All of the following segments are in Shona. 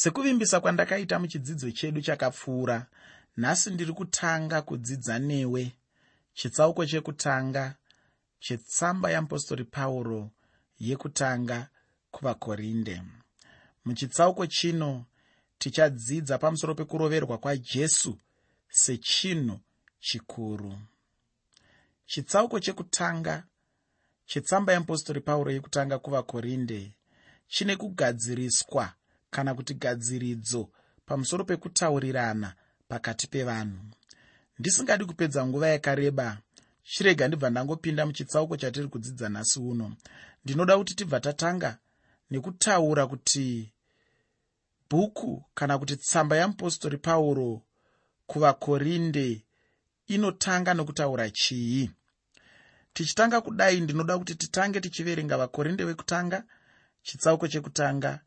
sekuvimbisa kwandakaita muchidzidzo chedu chakapfuura nhasi ndiri kutanga kudzidza newe. Chitsauko chekutanga chetsamba yeapostori pauro yekutanga kuvakorinde. Muchitsauko chino tichadzidza pamusoro pekuroverwa kwajesu sechinhu chikuru. Chitsauko chekutanga chetsamba yeapostori pauro yekutanga kuvakorinde chine kugadziriswa kana kuti gadziridzo pamusoro pekutaurirana pakati pevanhu. Ndisingadi kupedza nguva yakareba. Chirega ndibva ndangopinda muchitsauko chatiri kudzidza nhasi uno. Ndinoda kuti tibva tatanga nekutaura kuti bhuku kana kuti tsamba yamupostori pauro kuvakorinde inotanga nokutaura chii? Tichitanga kudai ndinoda kuti titange tichiverenga vakorinde vekutanga chitsauko chekutanga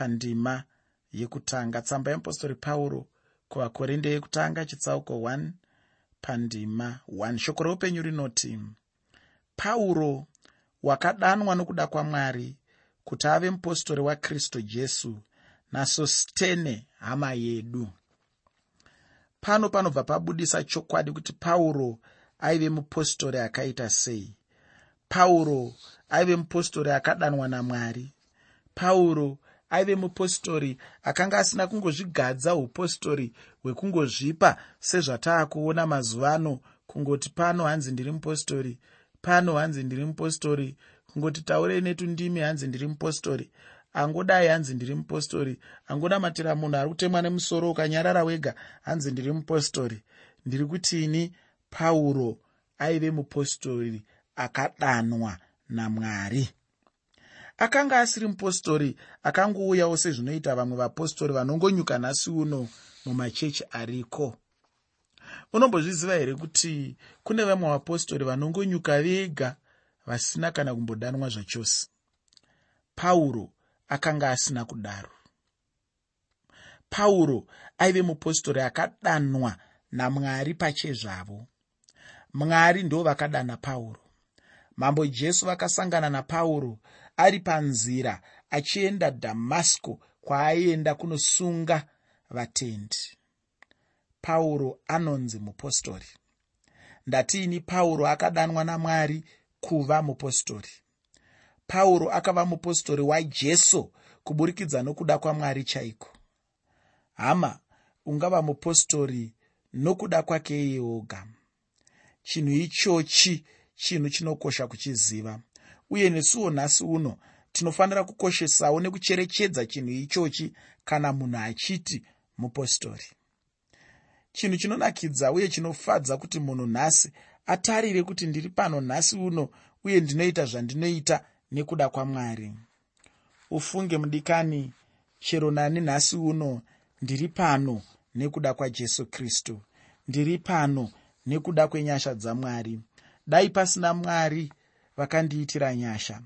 pandima yekutanga. Tsamba yeapostori pauro kuvakorinde yekutanga chitsauko 1 pandima 1 shoko reupenyu rinoti pauro wakadanwa nokuda kwamwari kuti ave mupostori wakristu jesu nasostene hama yedu. Pano panobva pabudisa chokwadi kuti pauro aive mupostori akaita sei. Pauro aive mupostori akadanwa namwari. Pauro aive mupostori akanga asina kungozvigadza upostori hwekungozvipa sezvataakuona mazuva ano. Kungoti pano hanzi ndiri mupostori pano hanzi ndiri mupostori. Kungoti taurei netundimi hanzi ndiri mupostori angodai hanzi ndiri mupostori. Angonamatira munhu ari kutemwa nemusoro ukanyarara wega hanzi ndiri mupostori. Ndiri kutini? Pauro aive mupostori akadanwa namwari akanga asiri mupostori akangouyawo sezvinoita vamwe vapostori vanongonyuka nhasi uno mumachechi ariko. Unombozviziva here kuti kune vamwe vapostori vanongonyuka vega vasina kana kumbodanwa zvachose? Pauro akanga asina kudaro. Pauro aive mupostori akadanwa namwari pachezvavo. Mwari ndo vakadana pauro. Mambo jesu vakasangana napauro ari panzira achienda dhamasiko kwaaienda kunosunga vatendi. Pauro anonzi mupostori. Ndatiini pauro akadanwa namwari kuva mupostori. Pauro akava mupostori wajesu kuburikidza nokuda kwamwari chaiko? Hama ungava mupostori nokuda kwake iye oga. Chinhu ichochi chinhu chinokosha kuchiziva uye nesuwo nhasi uno tinofanira kukoshesawo nekucherechedza chinhu ichochi kana munhu achiti mupostori. Chinhu chinonakidza uye chinofadza kuti munhu nhasi atarire kuti ndiri pano nhasi uno uye ndinoita zvandinoita nekuda kwamwari. Ufunge mudikani chero nani nhasi uno ndiri pano nekuda kwajesu kristu. Ndiri pano nekuda kwenyasha dzamwari dai pasina mwari vakandiitira nyasha.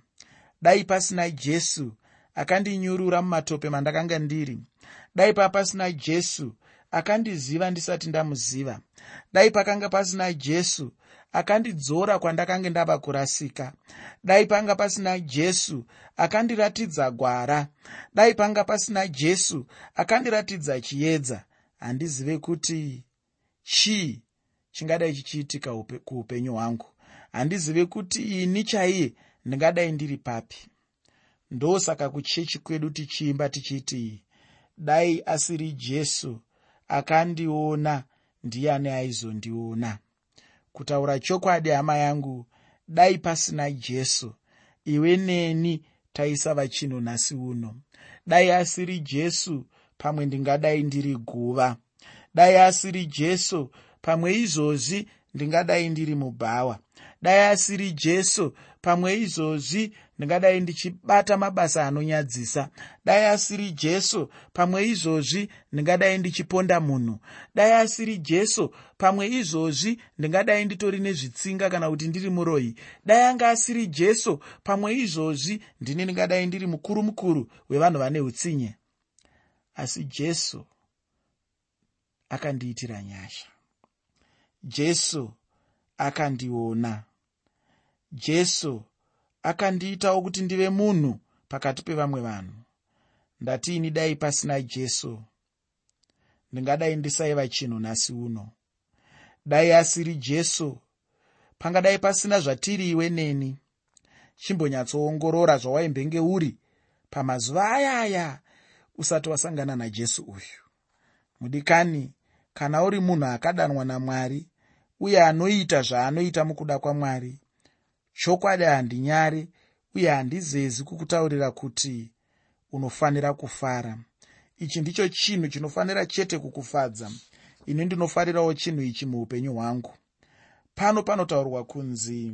Dai pasina jesu akandinyurura mumatope mandakanga ndiri. Dai papasina jesu akandiziva ndisati ndamuziva. Dai pakanga pasina jesu akandidzora kwandakanga ndava kurasika. Dai panga pasina jesu akandiratidza gwara. Dai panga pasina jesu akandiratidza chiedza. Handizive kuti chii chingadai chichiitika kuupenyu hwangu handizive kuti ini chaiye ndingadai ndiri papi. Ndosaka kuchechi kwedu tichiimba tichiti dai asiri jesu akandiona ndiani aizondiona. Kutaura chokwadi hama yangu dai pasina jesu iwe neni taisava chinhu nhasi uno. Dai asiri jesu pamwe ndingadai ndiri guva. Dai asiri jesu pamwe izvozvi ndingadai ndiri mubhawa dai asiri jesu pamwe izvozvi ndingadai ndichibata mabasa anonyadzisa. Dai asiri jesu pamwe izvozvi ndingadai ndichiponda munhu. Dai asiri jesu pamwe izvozvi ndingadai nditori nezvitsinga kana kuti ndiri muroyi dai anga asiri jesu pamwe izvozvi ndini ndingadai ndiri mukuru mukuru wevanhu vane utsinye. Asi jesu akandiitira nyasha. Jesu akandiona jesu akandiitawo kuti ndive munhu pakati pevamwe vanhu. Ndatiini dai pasina jesu? Ndingadai ndisaiva chinhu nhasi uno. Dai asiri jesu? Pangadai pasina zvatiri iwe neni? Chimbonyatsoongorora zvawaimbenge uri pamazuva ayaya usati wasangana najesu uyu. Mudikani kana uri munhu akadanwa namwari uye anoita zvaanoita mukuda kwamwari chokwadi handinyari uye handizezi kukutaurira kuti unofanira kufara. Ichi ndicho chinhu chinofanira chete kukufadza. Ini ndinofarirawo chinhu ichi muupenyu hwangu. Pano panotaurwa kunzi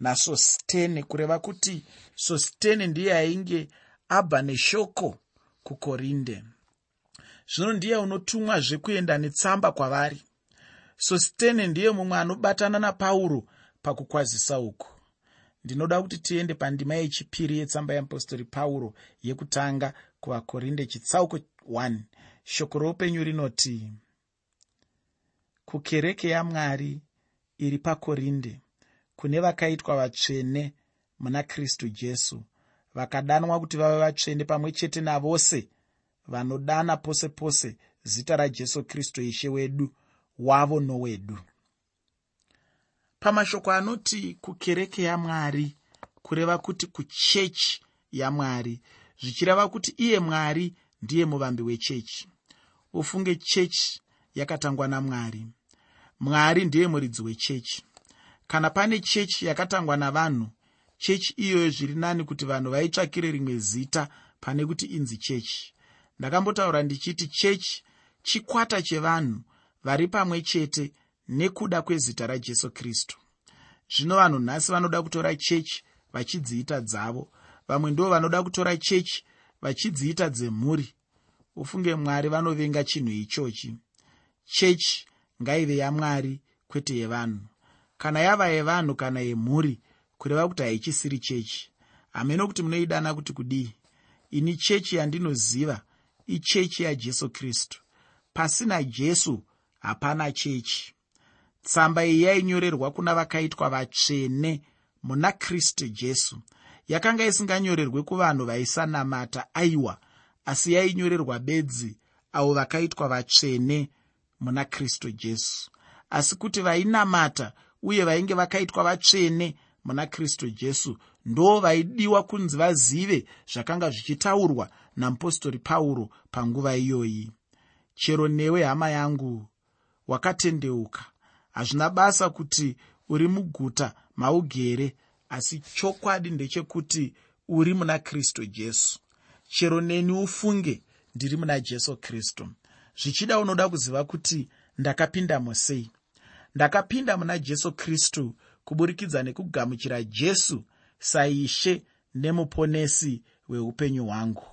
nasostene kureva kuti sostene ndiye ainge abva neshoko kukorinde. Zvino ndiye unotumwa zvekuenda netsamba kwavari. Sostene ndiye mumwe anobatana napauro pakukwazisa uku ndinoda kuti tiende pandima yechipiri yetsamba yeapostori pauro yekutanga kuvakorinde chitsauko 1 shoko roupenyu rinoti kukereke yamwari iri pakorinde kune vakaitwa vatsvene muna kristu jesu vakadanwa kuti vave vatsvene pamwe chete navose vanodana pose pose zita rajesu kristu ishe wedu wavo nowedu pamashoko anoti kukereke yamwari kureva kuti kuchechi yamwari zvichireva kuti iye mwari ndiye muvambi wechechi. Ufunge chechi yakatangwa namwari. Mwari ndiye muridzi wechechi. Kana pane chechi yakatangwa navanhu chechi iyoyo zviri nani kuti vanhu vaitsvakire rimwe zita pane kuti inzi chechi. Ndakambotaura ndichiti chechi chikwata chevanhu vari pamwe chete nekuda kwezita rajesu kristu. Zvino vanhu nhasi vanoda kutora chechi vachidziita dzavo vamwe ndo vanoda kutora chechi vachidziita dzemhuri. Ufunge mwari vanovenga chinhu ichochi. Chechi ngaive yamwari kwete yevanhu. Kana yava yevanhu kana yemhuri kureva kuti haichisiri chechi. Hameno kuti munoidana kuti kudii? Ini chechi yandinoziva ichechi yajesu kristu. Pasina jesu hapana chechi tsamba iyi yainyorerwa kuna vakaitwa vatsvene muna kristu jesu. Yakanga isinganyorerwe kuvanhu vaisanamata aiwa asi yainyorerwa bedzi avo vakaitwa vatsvene muna kristu jesu. Asi kuti vainamata uye vainge vakaitwa vatsvene muna kristu jesu ndo vaidiwa kunzi vazive zvakanga zvichitaurwa namupostori pauro panguva iyoyi. Chero newe hama yangu wakatendeuka hazvina basa kuti uri muguta maugere asi chokwadi ndechekuti uri muna kristu jesu. Chero neni ufunge ndiri muna jesu kristu zvichida unoda kuziva kuti ndakapindamo sei ndakapinda muna jesu kristu kuburikidza nekugamuchira jesu saishe nemuponesi weupenyu hwangu.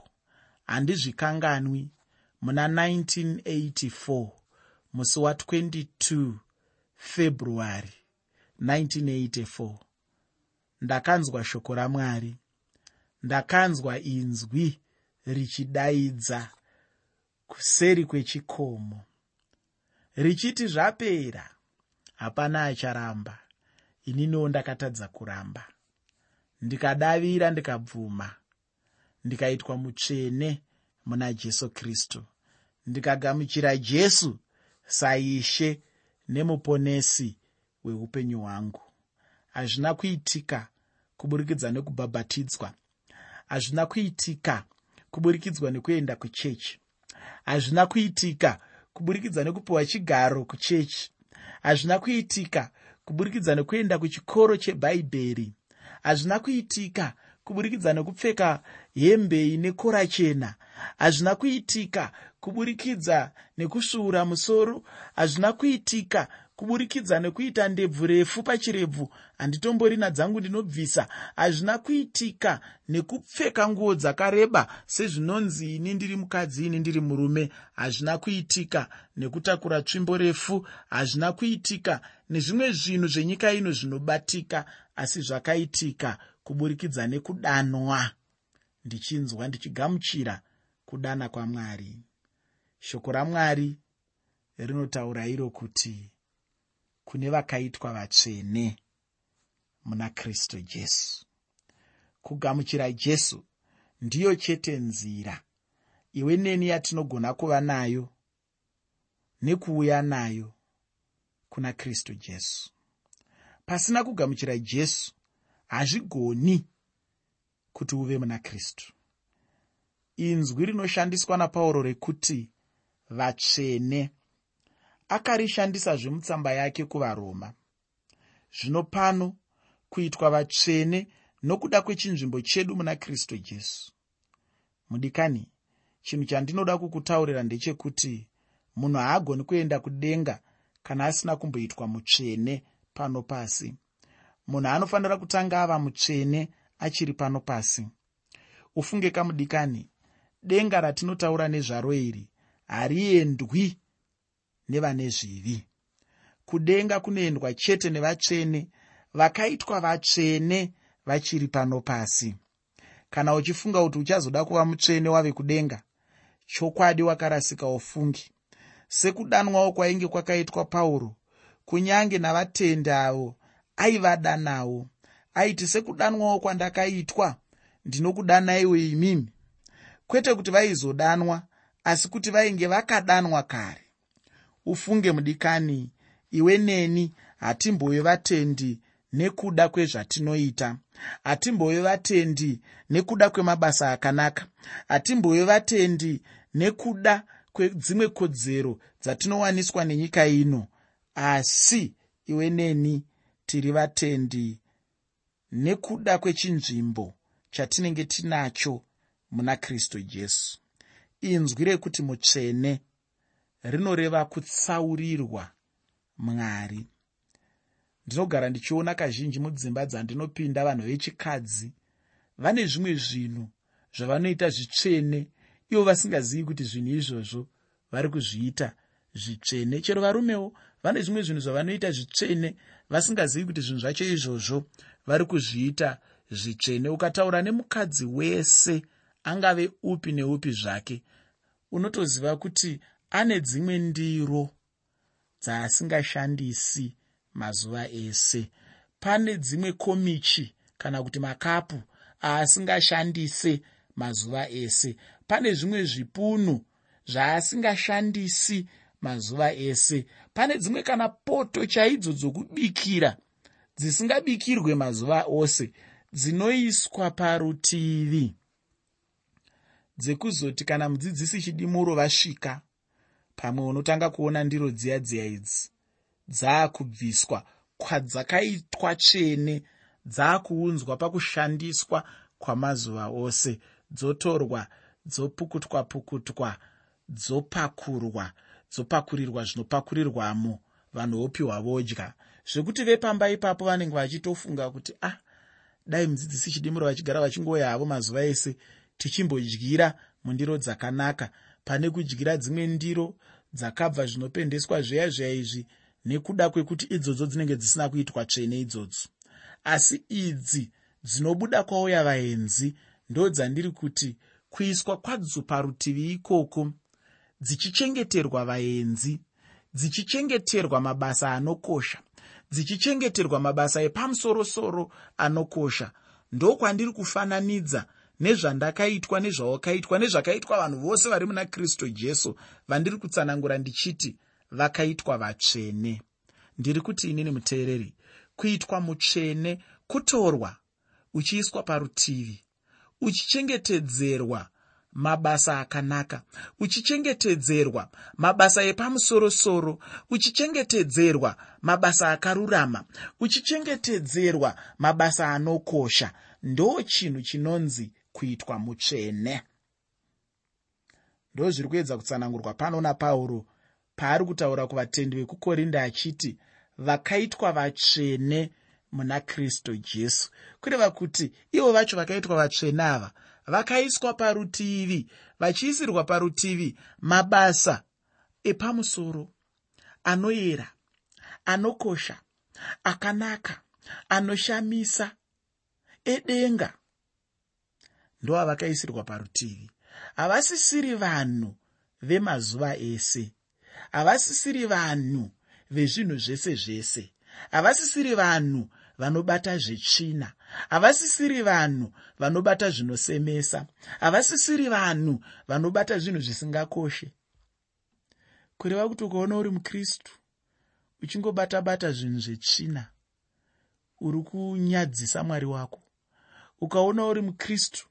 Handizvikanganwi. Muna 1984 musi wa22 february 1984 ndakanzwa shoko ramwari. Ndakanzwa inzwi richidaidza kuseri kwechikomo. Richiti zvapera. Hapana acharamba. Ininiwo ndakatadza kuramba. Ndikadavira ndikabvuma. Ndikaitwa mutsvene muna jesu kristu. Ndikagamuchira jesu saishe nemuponesi weupenyu hwangu. Hazvina kuitika kuburikidza nekubhabhatidzwa. Hazvina kuitika kuburikidza nekuenda kuchechi. Hazvina kuitika kuburikidza nekupiwa chigaro kuchechi. Hazvina kuitika kuburikidza nekuenda kuchikoro chebhaibheri hazvina kuitika kuburikidza nekupfeka hembe ine kora chena. Hazvina kuitika kuburikidza nekusvuura musoro. Hazvina kuitika kuburikidza nekuita ndebvu refu pachirebvu. Handitomborina dzangu ndinobvisa. Hazvina kuitika nekupfeka nguo dzakareba sezvinonzi ini ndiri mukadzi ini ndiri murume. Hazvina kuitika nekutakura tsvimbo refu. Hazvina kuitika nezvimwe zvinhu zvenyika ino zvinobatika asi zvakaitika kuburikidza nekudanwa. Ndichinzwa ndichigamuchira kudana kwamwari shoko ramwari rinotaura iro kuti kune vakaitwa vatsvene muna kristu jesu. Kugamuchira jesu ndiyo chete nzira. Iwe neni yatinogona kuva nayo nekuuya nayo kuna kristu jesu. Pasina kugamuchira jesu hazvigoni kuti uve muna kristu inzwi rinoshandiswa napauro rekuti vatsvene. Akarishandisazve mutsamba yake kuvaroma. Zvino pano kuitwa vatsvene nokuda kwechinzvimbo chedu muna kristu jesu. Mudikani chinhu chandinoda kukutaurira ndechekuti munhu haagoni kuenda kudenga kana asina kumboitwa mutsvene pano pasi. Munhu anofanira kutanga ava mutsvene achiri pano pasi. Ufunge kamudikani denga ratinotaura nezvaro iri hariendwi nevane zvivi. Kudenga kunoendwa chete nevatsvene vakaitwa vatsvene vachiri pano pasi. Kana uchifunga kuti uchazoda kuva mutsvene wave kudenga chokwadi wakarasika ufungi. Sekudanwawo kwainge kwakaitwa pauro kunyange navatendi avo aivadanawo aiti sekudanwawo kwandakaitwa ndinokudanaiwo imimi. Kwete kuti vaizodanwa asi kuti vainge vakadanwa kare. Ufunge mudikani iwe neni hatimbove vatendi nekuda kwezvatinoita. Hatimbove vatendi nekuda kwemabasa akanaka. Hatimbove vatendi nekuda kwedzimwe kodzero dzatinowaniswa nenyika ino. Asi iwe neni tiri vatendi nekuda kwechinzvimbo chatinenge tinacho muna kristu jesu inzwi rekuti mutsvene rinoreva kutsaurirwa mwari. Ndinogara ndichiona kazhinji mudzimba dzandinopinda vanhu vechikadzi. Vane zvimwe zvinhu zvavanoita zvitsvene ivo vasingazivi kuti zvinhu izvozvo vari kuzviita zvitsvene. Chero varumewo vane zvimwe zvinhu zvavanoita zvitsvene vasingazivi kuti zvinhu zvacho izvozvo vari kuzviita zvitsvene. Ukataura nemukadzi wese angave upi neupi zvake unotoziva kuti ane dzimwe ndiro dzaasingashandisi mazuva ese. Pane dzimwe komichi kana kuti makapu aasingashandise mazuva ese. Pane zvimwe zvipunu zvaasingashandisi mazuva ese. Pane dzimwe kana poto chaidzo dzokubikira dzisingabikirwe mazuva ose dzinoiswa parutivi dzekuzoti kana mudzidzisi chidimuro vasvika pamwe unotanga kuona ndiro dziya dziya idzi dzaakubviswa kwadzakaitwa tsvene dzaakuunzwa pakushandiswa kwamazuva ose dzotorwa dzopukutwa pukutwa dzopakurwa dzopakurirwa zvinopakurirwamo vanhu vopiwa vodya. Zvekuti vepamba ipapo vanenge vachitofunga kuti ah dai mudzidzisi chidimuro vachigara vachingoya havo mazuva ese tichimbodyira mundiro dzakanaka. Pane kudyira dzimwe ndiro dzakabva zvinopendeswa zveya zveya izvi nekuda kwekuti idzodzo dzinenge dzisina kuitwa tsvene idzodzo. Asi idzi dzinobuda kwauya vaenzi ndo dzandiri kuti kuiswa kwadzo parutivi ikoko dzichichengeterwa vaenzi dzichichengeterwa mabasa anokosha dzichichengeterwa mabasa epamusorosoro anokosha. Ndokwandiri kufananidza nezvandakaitwa nezvawakaitwa nezvakaitwa vanhu vose vari muna kristu jesu vandiri kutsanangura ndichiti vakaitwa vatsvene. Ndiri kuti inini muteereri kuitwa mutsvene kutorwa uchiiswa parutivi uchichengetedzerwa mabasa akanaka uchichengetedzerwa mabasa epamusorosoro uchichengetedzerwa mabasa akarurama uchichengetedzerwa mabasa anokosha. Ndo chinhu chinonzi kuitwa mutsvene. Ndo zviri kuedza kutsanangurwa pano napauro paari kutaura kuvatendi vekukorinda achiti vakaitwa vatsvene muna kristu jesu. Kureva kuti ivo vacho vakaitwa vatsvene ava vakaiswa parutivi vachiisirwa parutivi mabasa epamusoro anoyera anokosha akanaka anoshamisa edenga ndoavakaisirwa parutivi. Havasisiri vanhu vemazuva ese. Havasisiri vanhu vezvinhu zvese zvese. Havasisiri vanhu vanobata zvetsvina. Havasisiri vanhu vanobata zvinosemesa. Havasisiri vanhu vanobata zvinhu zvisingakoshe. Kureva kuti ukaona uri mukristu uchingobata bata zvinhu zvetsvina uri kunyadzisa mwari wako. Ukaona uri mukristu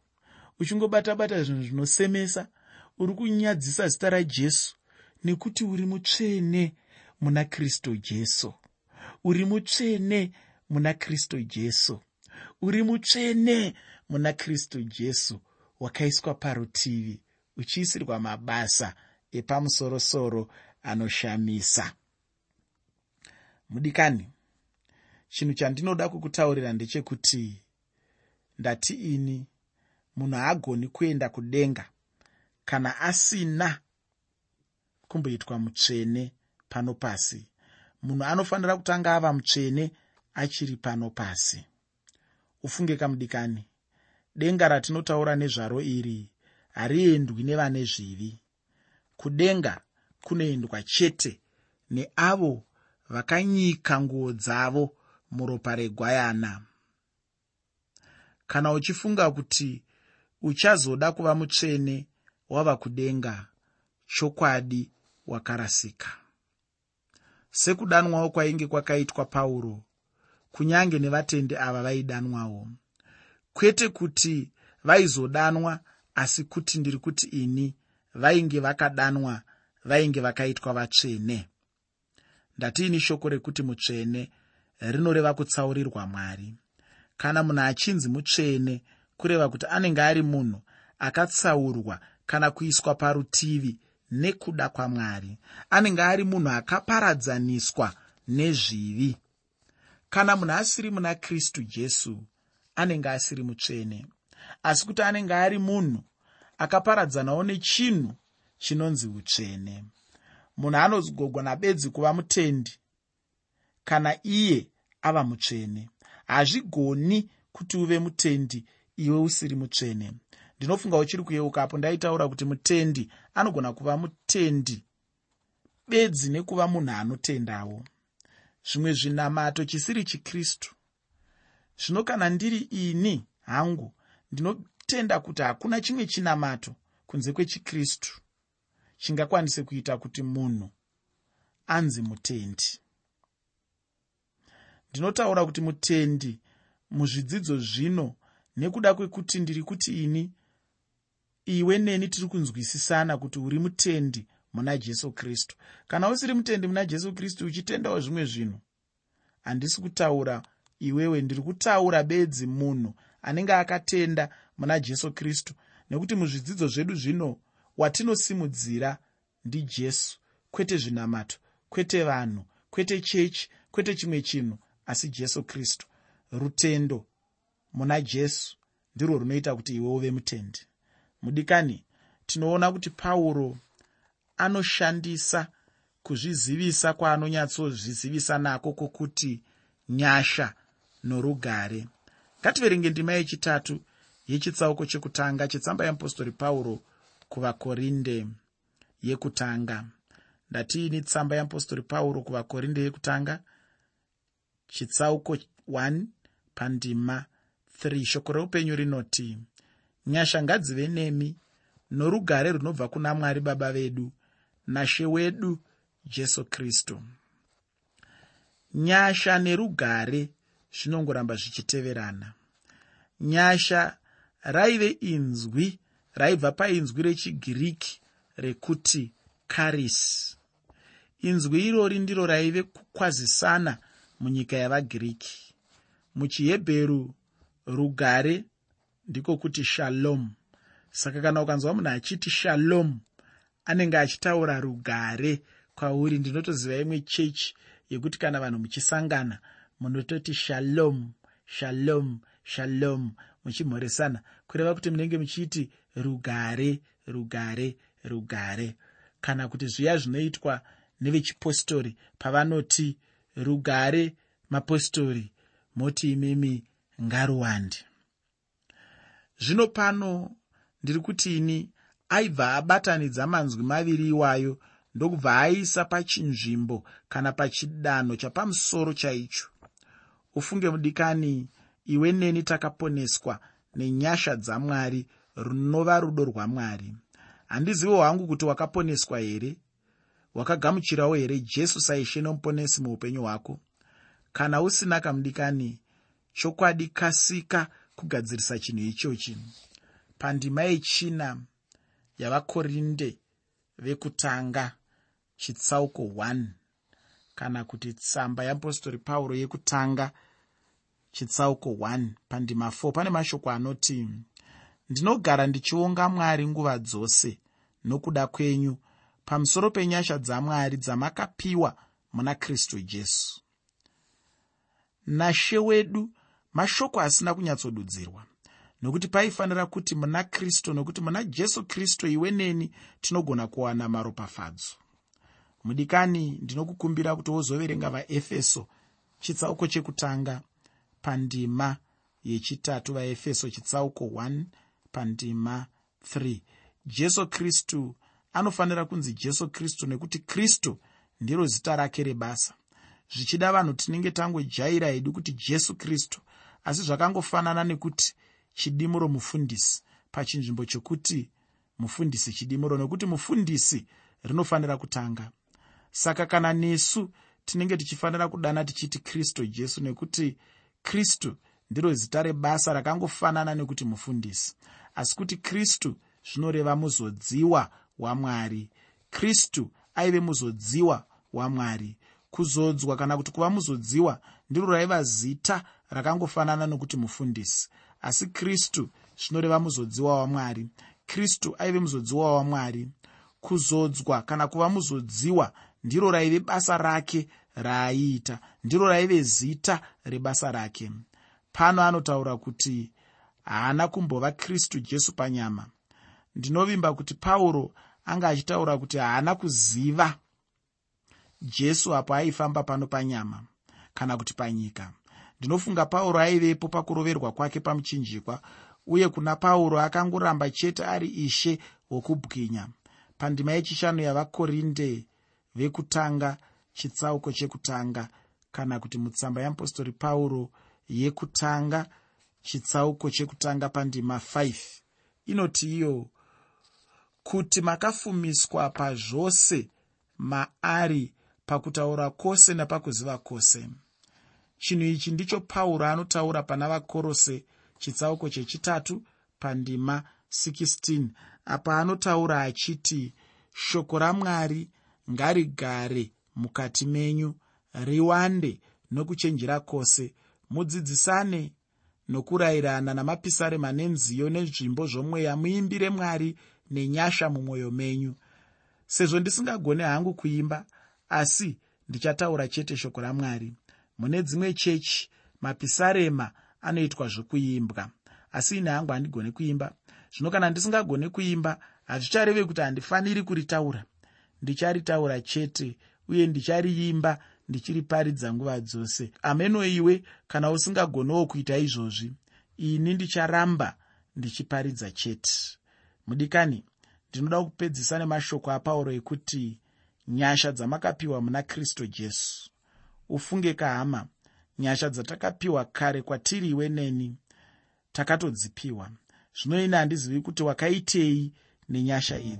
uchingobata bata zvinhu zvinosemesa uri kunyadzisa zita rajesu nekuti uri mutsvene muna kristu jesu. Uri mutsvene muna kristu jesu. Uri mutsvene muna kristu jesu wakaiswa parutivi uchiisirwa mabasa epamusorosoro anoshamisa. Mudikani chinhu chandinoda kukutaurira ndechekuti ndati ini munhu haagoni kuenda kudenga. Kana asina kumboitwa mutsvene pano pasi munhu anofanira kutanga ava mutsvene achiri pano pasi. Ufunge kamudikani. Denga ratinotaura nezvaro iri hariendwi nevane zvivi. Kudenga kunoendwa chete neavo vakanyika nguo dzavo muropa regwayana. Kana uchifunga kuti uchazoda kuva mutsvene wava kudenga chokwadi wakarasika. Sekudanwawo kwainge kwakaitwa pauro kunyange nevatendi ava vaidanwawo. Kwete kuti vaizodanwa asi kuti ndiri kuti ini vainge vakadanwa vainge vakaitwa vatsvene. Ndatiini shoko rekuti mutsvene rinoreva kutsaurirwa mwari. Kana munhu achinzi mutsvene kureva kuti anenge ari munhu akatsaurwa kana kuiswa parutivi nekuda kwamwari. Anenge ari munhu akaparadzaniswa nezvivi. Kana munhu asiri muna kristu jesu anenge asiri mutsvene. Asi kuti anenge ari munhu akaparadzanawo nechinhu chinonzi utsvene. Munhu anozogona bedzi kuva mutendi kana iye ava mutsvene. Hazvigoni kuti uve mutendi iwe usiri mutsvene. Ndinofunga uchiri kuyeukapo ndaitaura kuti mutendi anogona kuva mutendi bedzi nekuva munhu anotendawo. Zvimwe zvinamato chisiri chikristu. Zvino kana ndiri ini hangu ndinotenda kuti hakuna chimwe chinamato kunze kwechikristu chingakwanise kuita kuti munhu anzi mutendi. Ndinotaura kuti mutendi muzvidzidzo zvino nekuda kwekuti ndiri kuti ini iwe neni tiri kunzwisisana kuti uri mutendi muna jesu kristu. Kana usiri mutendi muna jesu kristu uchitendawo zvimwe zvinhu. Handisi kutaura iwewe ndiri kutaura bedzi munhu anenge akatenda muna jesu kristu. Nekuti muzvidzidzo zvedu zvino watinosimudzira ndijesu kwete zvinamato kwete vanhu kwete chechi kwete chimwe chinhu asi jesu kristu. Rutendo muna jesu ndirwo runoita kuti iwe uve mutendi. Mudikani tinoona kuti pauro anoshandisa kuzvizivisa kwaanonyatsozvizivisa nako kwokuti nyasha norugare. Ngativerenge ndima yechitatu yechitsauko chekutanga chetsamba yeapostori pauro kuvakorinde yekutanga. Ndatiini tsamba yeapostori pauro kuvakorinde yekutanga? Chitsauko 1 pandima 3 shoko reupenyu rinoti nyasha ngadzive nemi norugare runobva kuna mwari baba vedu nashe wedu jesu kristu. Nyasha nerugare zvinongoramba zvichiteverana. Nyasha raive inzwi raibva painzwi rechigiriki rekuti karis inzwi irori ndiro raive kukwazisana munyika yavagiriki. Muchihebheru rugare ndiko kuti shalom. Saka kana ukanzwa munhu achiti shalom anenge achitaura rugare kwauri ndinotoziva imwe chechi yekuti kana vanhu muchisangana munototi shalom shalom shalom muchimhoresana. Kureva kuti munenge muchiti rugare rugare rugare. Kana kuti zviya zvinoitwa nevechipostori pavanoti rugare mapostori moti imimi ngaruwandi zvino pano ndiri kuti ini aibva abatanidza manzwi maviri iwayo ndokubva aisa pachinzvimbo kana pachidanho chapamusoro chaicho. Ufunge mudikani iwe neni takaponeswa nenyasha dzamwari runova rudo rwamwari handizivo hwangu kuti wakaponeswa here? Wakagamuchirawo here jesu saishe nomuponesi muupenyu hwako? Kana usina kamudikani chokwadi kasika kugadzirisa chinhu ichochi. Pandima yechina yavakorinde vekutanga chitsauko 1 kana kuti tsamba yeapostori pauro yekutanga chitsauko 1 pandima 4 pane mashoko anoti ndinogara ndichionga mwari nguva dzose nokuda kwenyu pamusoro penyasha dzamwari dzamakapiwa muna kristu jesu. Nashe wedu mashoko asina kunyatsodudzirwa. Nokuti paifanira kuti muna kristu nokuti muna jesu kristu iwe neni tinogona kuwana maropafadzo. Mudikani ndinokukumbira kuti wozoverenga vaefeso chitsauko chekutanga pandima yechitatu vaefeso chitsauko 1 pandima 3 jesu kristu anofanira kunzi jesu kristu nekuti kristu ndiro zita rake rebasa. Zvichida vanhu tinenge tangojaira hedu kuti jesu kristu asi zvakangofanana nekuti chidimuro mufundisi pachinzvimbo chokuti mufundisi chidimuro nekuti mufundisi rinofanira kutanga. Saka kana nesu tinenge tichifanira kudana tichiti kristu jesu nekuti kristu ndiro zita rebasa rakangofanana nekuti mufundisi. Asi kuti kristu zvinoreva muzodziwa wamwari. Kristu aive muzodziwa wamwari. Kuzodzwa kana kuti kuva muzodziwa ndiro raiva zita rakangofanana nokuti mufundisi. Asi kristu zvinoreva muzodziwa wamwari. Kristu aive muzodziwa wamwari. Kuzodzwa kana kuva muzodziwa ndiro raive basa rake raaiita ndiro raive zita rebasa rake. Pano anotaura kuti haana kumbova kristu jesu panyama. Ndinovimba kuti pauro anga achitaura kuti haana kuziva jesu apo aifamba pano panyama kana kuti panyika ndinofunga pauro aivepo pakuroverwa kwake pamuchinjikwa uye kuna pauro akangoramba chete ari ishe wokubwinya. Pandima yechishanu yavakorinde vekutanga chitsauko chekutanga kana kuti mutsamba yeapostori pauro yekutanga chitsauko chekutanga pandima 5 inoti iyo kuti makafumiswa pazvose maari pakutaura kwose napakuziva kwose chinhu ichi ndicho pauro anotaura pana vakorose chitsauko chechitatu pandima 16 apa anotaura achiti shoko ramwari ngarigare mukati menyu riwande nokuchenjera kwose mudzidzisane nokurayirana namapisarema nenziyo nezvimbo zvomweya muimbire mwari nenyasha mumwoyo menyu. Sezvo ndisingagone hangu kuimba asi ndichataura chete shoko ramwari mune dzimwe chechi mapisarema anoitwa zvokuimbwa asi ine hangu handigone kuimba. Zvino kana ndisingagone kuimba hazvichareve kuti handifaniri kuritaura. Ndicharitaura chete uye ndichariimba ndichiriparidza nguva dzose. Ameno iwe kana usingagonewo kuita izvozvi ini ndicharamba ndichiparidza chete. Mudikani ndinoda kupedzisa nemashoko apauro ekuti nyasha dzamakapiwa muna kristu jesu ufunge kahama. Nyasha dzatakapiwa kare kwatiri iwe neni takatodzipiwa. Zvino ine handizivi kuti wakaitei nenyasha idzi